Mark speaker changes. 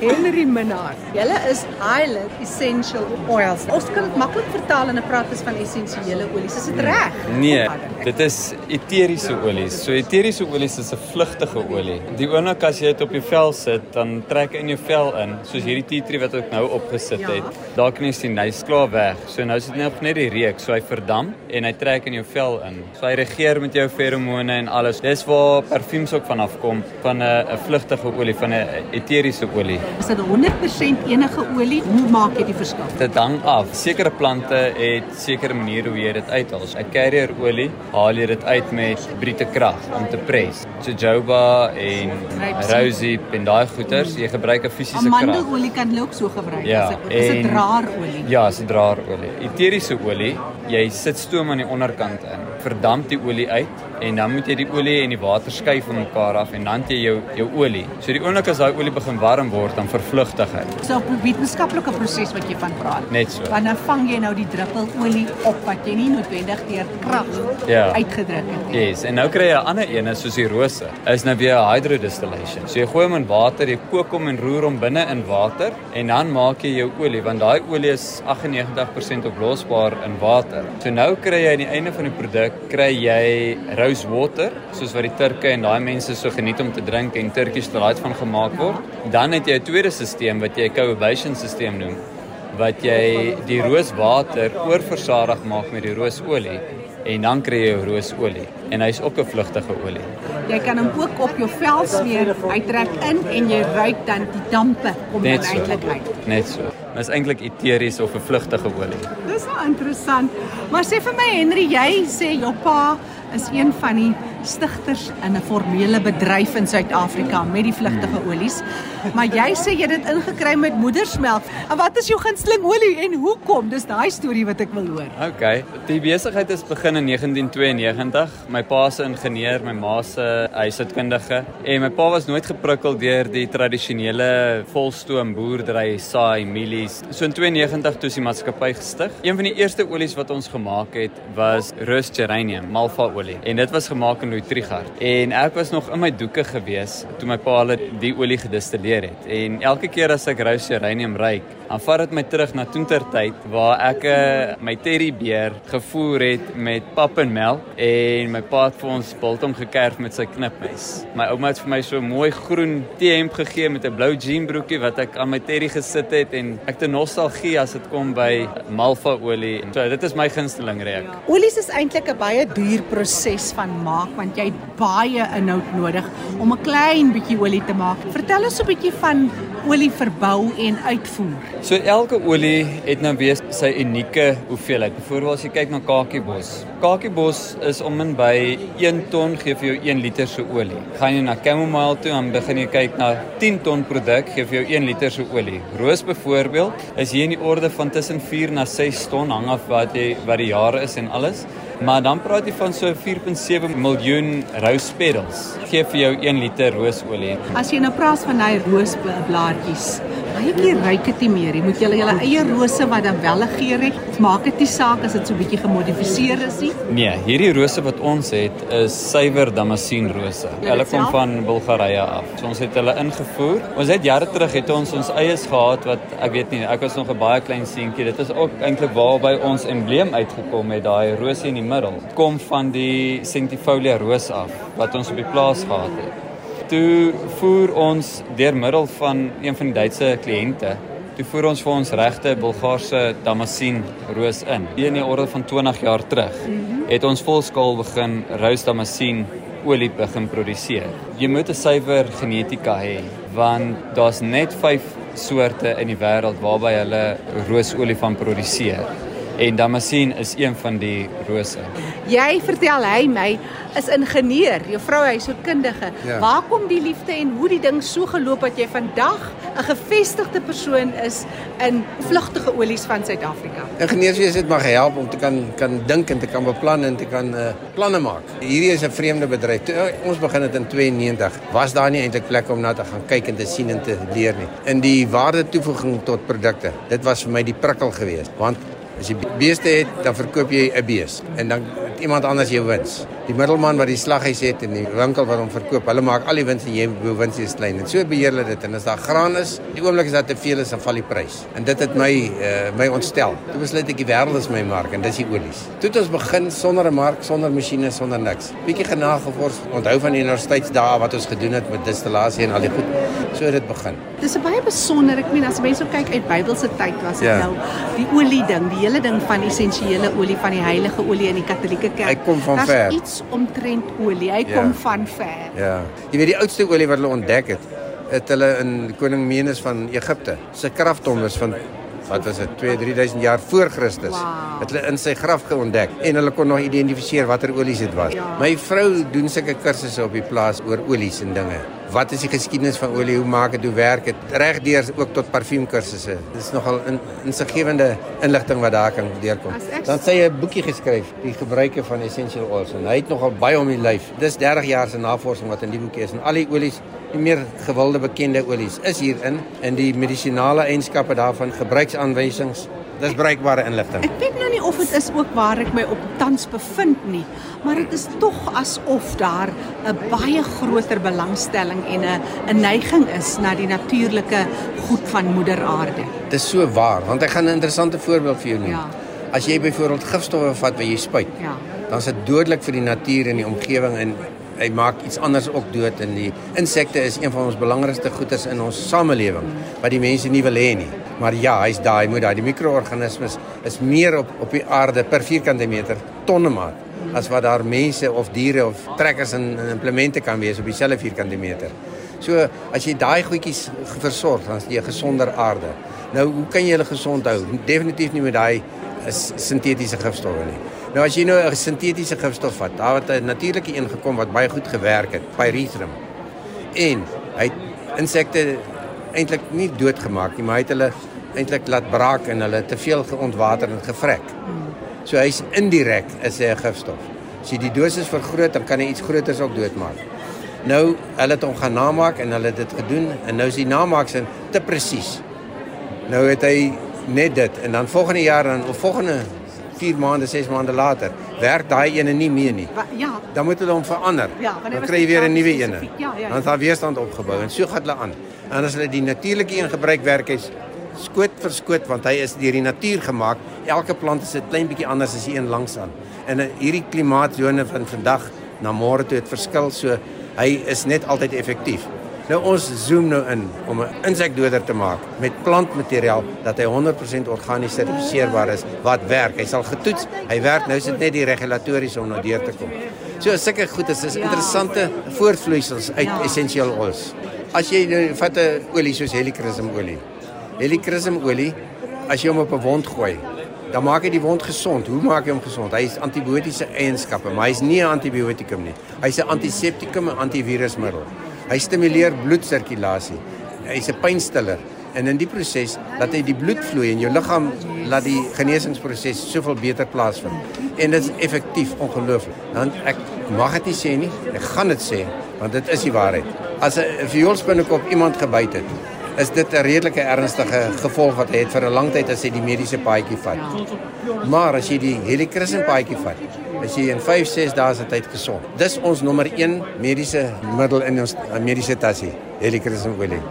Speaker 1: Henry Minnar. Julle is Highland Essential Oils. Ons kan dit maklik vertaal en praat is van essensiële olies. Is dit reg?
Speaker 2: Nee, dit is eteriese olies. So eteriese olies is 'n vlugtige olie. Die oomblik as jy dit op jou vel sit, dan trek in jou vel in, soos hierdie tea tree wat ek nou opgesit het. Ja. Daar kan jy sien hy's klaar weg. So nou sit net net die reuk, so hy verdamp en hy trek in jou vel in. So hy regeer met jou feromone en alles. Dis waar parfuums ook vanaf kom, van 'n 'n vlugtige olie, van 'n eteriese olie.
Speaker 1: Is dit 100% enige olie? Hoe maak jy die verskil?
Speaker 2: Dit hang af. Sekere plante het sekere maniere hoe jy dit uithaal. 'n Carrier olie haal jy dit uit met brute krag om te pres. Jojoba en rosy en daai goeters, jy gebruik 'n fisiese krag.
Speaker 1: Amandelolie kan jy ook so gebruik. Ja, is dit draar olie?
Speaker 2: Ja, is 'n draar olie. Eteriese olie, jy sit stoom aan die onderkant in. Verdamp die olie uit en dan moet jy die olie en die water skei van mekaar af en dan jy jou jou olie. So die oomblik as daai olie begin warm word, dan vervlugtig hy.
Speaker 1: So 'n wetenskaplike proses wat jy van praat.
Speaker 2: Net so.
Speaker 1: Want dan vang jy nou die druppel olie op wat jy nie noodwendig deur krag ja. uitgedruk het
Speaker 2: nie. Yes, en nou kry jy 'n ander een soos die rose. Is nou weer 'n hydrodistillation. So jy gooi hom in water, jy kook hom en roer hom binne in water en dan maak jy jou olie want daai olie is 98% oplosbaar in water. So nou kry jy aan die einde van die produk kry jy rose water soos wat die Turke en daai mense so geniet om te drink en Turkish delight van gemaak word. Dan het jy 'n tweede stelsel wat jy coagulation stelsel noem wat jy die rooswater oorversadig maak met die roosolie en dan kry jy roosolie en hy's ook 'n vlugtige olie.
Speaker 1: Jy kan hom ook op jou vel smeer. Hy trek in en jy ruik dan die dampe kom dan eintlik uit.
Speaker 2: Net so. Dit is eintlik eteries of 'n vlugtige olie.
Speaker 1: Dis nou interessant. Maar sê vir my Henry, jy sê jou pa is een van die stigters in 'n formele bedryf in Suid-Afrika met die vlugtige olies. Maar jy sê jy het dit ingekry met moedersmelk. En wat is jou gunsteling olie en hoekom? Dis daai storie wat ek wil hoor.
Speaker 2: Okay. Die besigheid is begin in 1992. My pa se ingenieur, my ma se huishoudkundige en my pa was nooit geprikkel deur die tradisionele volstoom boerdery saai mielies. So in 92 toe is die maatskappy gestig. Een van die eerste olies wat ons gemaak het was rose geranium, malva olie. En dit was gemaak in Louis Trigard. En ek was nog in my doeke gewees toe my pa hulle die olie gedistilleer het. En elke keer as ek rose uranium ruik, dan vat dit my terug na toentertyd waar ek uh, my teddybeer gevoer het met pap en melk en my pa het vir ons biltong gekerf met sy knipmes. My ouma het vir my so 'n mooi groen T-hemp gegee met 'n blou jeanbroekie wat ek aan my teddy gesit het en ek het 'n nostalgie as dit kom by malva olie. So dit is my gunsteling reuk.
Speaker 1: Olies is eintlik 'n baie duur proses van maak want jy het baie inhoud nodig om 'n klein bietjie olie te maak. Vertel ons 'n bietjie van olie verbou en uitvoer.
Speaker 2: So elke olie het nou weer sy unieke hoeveelheid. Byvoorbeeld as jy kyk na kakiebos. Kakiebos is om en by 1 ton gee vir jou 1 liter se olie. Gaan jy na chamomile toe dan begin jy kyk na 10 ton produk gee vir jou 1 liter se olie. Roos byvoorbeeld is hier in die orde van tussen 4 na 6 ton hang af wat jy wat die jare is en alles. Maar dan praat jy van so 4.7 miljoen rose petals. Gee vir jou 1 liter roosolie.
Speaker 1: As jy nou praat van hy roosblaartjies, baie keer ruik dit nie meer. Jy moet julle julle eie rose wat dan wel 'n geur het. Maak dit nie saak as dit so 'n bietjie gemodifiseer is nie.
Speaker 2: Nee, hierdie rose wat ons het is suiwer damasien rose. Hulle kom van Bulgarië af. So ons het hulle ingevoer. Ons het jare terug het ons ons eies gehad wat ek weet nie, ek was nog 'n baie klein seentjie. Dit is ook eintlik waarby ons embleem uitgekom het, daai rose in die middel. Kom van die centifolia roos af wat ons op die plaas gehad het toe voer ons deur middel van een van die Duitse kliënte toe voer ons vir ons regte Bulgaarse damasien roos in. In die orde van 20 jaar terug het ons volskaal begin rose damasien olie begin produseer. Jy moet 'n suiwer genetika hê want daar's net 5 soorte in die wêreld waarby hulle roosolie van produseer en damasien is een van die rose.
Speaker 1: Jy vertel hy my is ingenieur, jou vrou hy so kundige. Ja. Waar kom die liefde en hoe die ding so geloop dat jy vandag 'n gevestigde persoon is in vlugtige olies van Suid-Afrika?
Speaker 3: Ingenieurswese het maar gehelp om te kan kan dink en te kan beplan en te kan uh, planne maak. Hierdie is 'n vreemde bedryf. Toe, uh, ons begin dit in 92. Was daar nie eintlik plek om na te gaan kyk en te sien en te leer nie. In die waarde toevoeging tot produkte. Dit was vir my die prikkel geweest want As jy beeste het, dan verkoop jy 'n bees en dan het iemand anders jou wins. Die middelman wat die slaghuis het en die winkel wat hom verkoop, hulle maak al die wins en jy jou wins is klein. En so beheer hulle dit en as daar graan is, die oomblik as daar te veel is, dan val die prys. En dit het my uh, my ontstel. Toe besluit ek die wêreld is my mark en dis die olies. Toe het ons begin sonder 'n mark, sonder masjiene, sonder niks. Bietjie genagevors, onthou van die universiteitsdae wat ons gedoen het met distillasie en al die goed. So het dit begin.
Speaker 1: Dis 'n baie besonder, ek meen as mense kyk uit Bybelse tyd was dit
Speaker 3: Ja.
Speaker 1: nou die olie ding, die hele ding van essensiële olie van die heilige olie in die Katolieke kerk.
Speaker 3: Hy kom van
Speaker 1: Daar's
Speaker 3: ver.
Speaker 1: iets omtrent olie. Hy
Speaker 3: Ja.
Speaker 1: kom van ver.
Speaker 3: Ja. Jy weet die oudste olie wat hulle ontdek het, het hulle in koning Menes van Egipte se kraftommers van wat was dit 2 3000 jaar voor Christus
Speaker 1: Wow.
Speaker 3: het hulle in sy graf geontdek en hulle kon nog identifiseer watter olies dit was.
Speaker 1: Ja.
Speaker 3: My vrou doen sulke kursusse op die plaas oor olies en dinge. Wat is die geskiedenis van olie? Hoe maak dit? Hoe werk dit? Regdeur ook tot parfuumkursusse. Dis nogal in insiggewende inligting wat daar kan deurkom. Dan sê hy 'n boekie geskryf, die gebruike van essential oils en hy het nogal baie om die lyf. Dis 30 jaar se navorsing wat in die boekie is en al die olies, die meer gewilde bekende olies is hierin en die medisinale eienskappe daarvan, gebruiksaanwysings. Dis bruikbare inligting.
Speaker 1: Ek weet nou nie of dit is ook waar ek my op tans bevind nie, maar dit is tog asof daar 'n baie groter belangstelling en 'n 'n neiging is na die natuurlike goed van moeder aarde.
Speaker 3: Dis so waar, want ek gaan 'n interessante voorbeeld vir jou noem.
Speaker 1: Ja.
Speaker 3: As jy byvoorbeeld gifstowwe vat wat jy spuit,
Speaker 1: Ja.
Speaker 3: dan is dit dodelik vir die natuur en die omgewing en hy maak iets anders ook dood en die insekte is een van ons belangrikste goederes in ons samelewing wat die mense nie wil hê nie. Maar ja, hy's daai, moet daai die mikroorganismes is meer op op die aarde per vierkante meter tonnemaat as wat daar mense of diere of trekkers en, en implemente kan wees op dieselfde vierkante meter. So as jy daai goedjies versorg, dan is jy 'n gesonder aarde. Nou, hoe kan jy hulle gesond hou? Definitief nie met daai is sintetiese gifstowwe nie. Nou as jy nou 'n sintetiese gifstof vat, daar het 'n natuurlike een gekom wat baie goed gewerk het, pyrethrum. En hy het insekte eintlik nie doodgemaak nie, maar hy het hulle eintlik laat braak en hulle te veel geontwater en gevrek. So hy's indirek is hy 'n gifstof. As jy die dosis vergroot, dan kan hy iets groters ook doodmaak. Nou, hulle het hom gaan namaak en hulle het dit gedoen en nou is die namaaksin te presies. Nou het hy net dit en dan volgende jaar dan of volgende 4 maande, 6 maande later werk daai ene nie meer nie.
Speaker 1: Ja,
Speaker 3: Dan moet hulle hom verander.
Speaker 1: Ja,
Speaker 3: dan kry jy weer 'n nuwe
Speaker 1: spesifiek. Ja, ja, ja.
Speaker 3: Dan is daar weerstand opgebou en so gaan hulle aan. En as hulle die natuurlike een gebruik werk is skoot vir skoot want hy is deur die natuur gemaak. Elke plant is 'n klein bietjie anders as die een langs aan. En in hierdie klimaatzone van vandag na môre toe het verskil so hy is net altyd effektief. Nou ons zoom nou in om 'n insekdoder te maak met plantmateriaal dat hy 100% organies sertifiseerbaar is wat werk. Hy sal getoets, hy werk. Nou is dit net die regulatories om nou deur te kom. So sulke goed is is interessante voortvloeisels uit
Speaker 1: Ja.
Speaker 3: essential oils. As jy nou vat 'n olie soos helichrysum olie. Helichrysum olie as jy hom op 'n wond gooi, dan maak hy die wond gesond. Hoe maak hy hom gesond? Hy het antibiotiese eienskappe, maar hy's nie 'n antibiotikum nie. Hy's 'n antiseptikum en antivirusmiddel. Hy stimuleer bloedsirkulasie. Hy's 'n pynstiller en in die proses laat hy die bloed vloei in jou liggaam laat die genesingsproses soveel beter plaasvind. En dit is effektief ongelooflik. Dan ek mag dit nie sê nie. Ek gaan dit sê want dit is die waarheid. As 'n vioolspinnekop iemand gebyt het, is dit 'n redelike ernstige gevolg wat hy het vir 'n lang tyd as hy die mediese paadjie vat. Maar as jy die helichrysum paadjie vat, is jy in 5, 6 dae se tyd gesond. Dis ons nommer 1 mediese middel in ons uh, mediese tassie, helichrysum olie.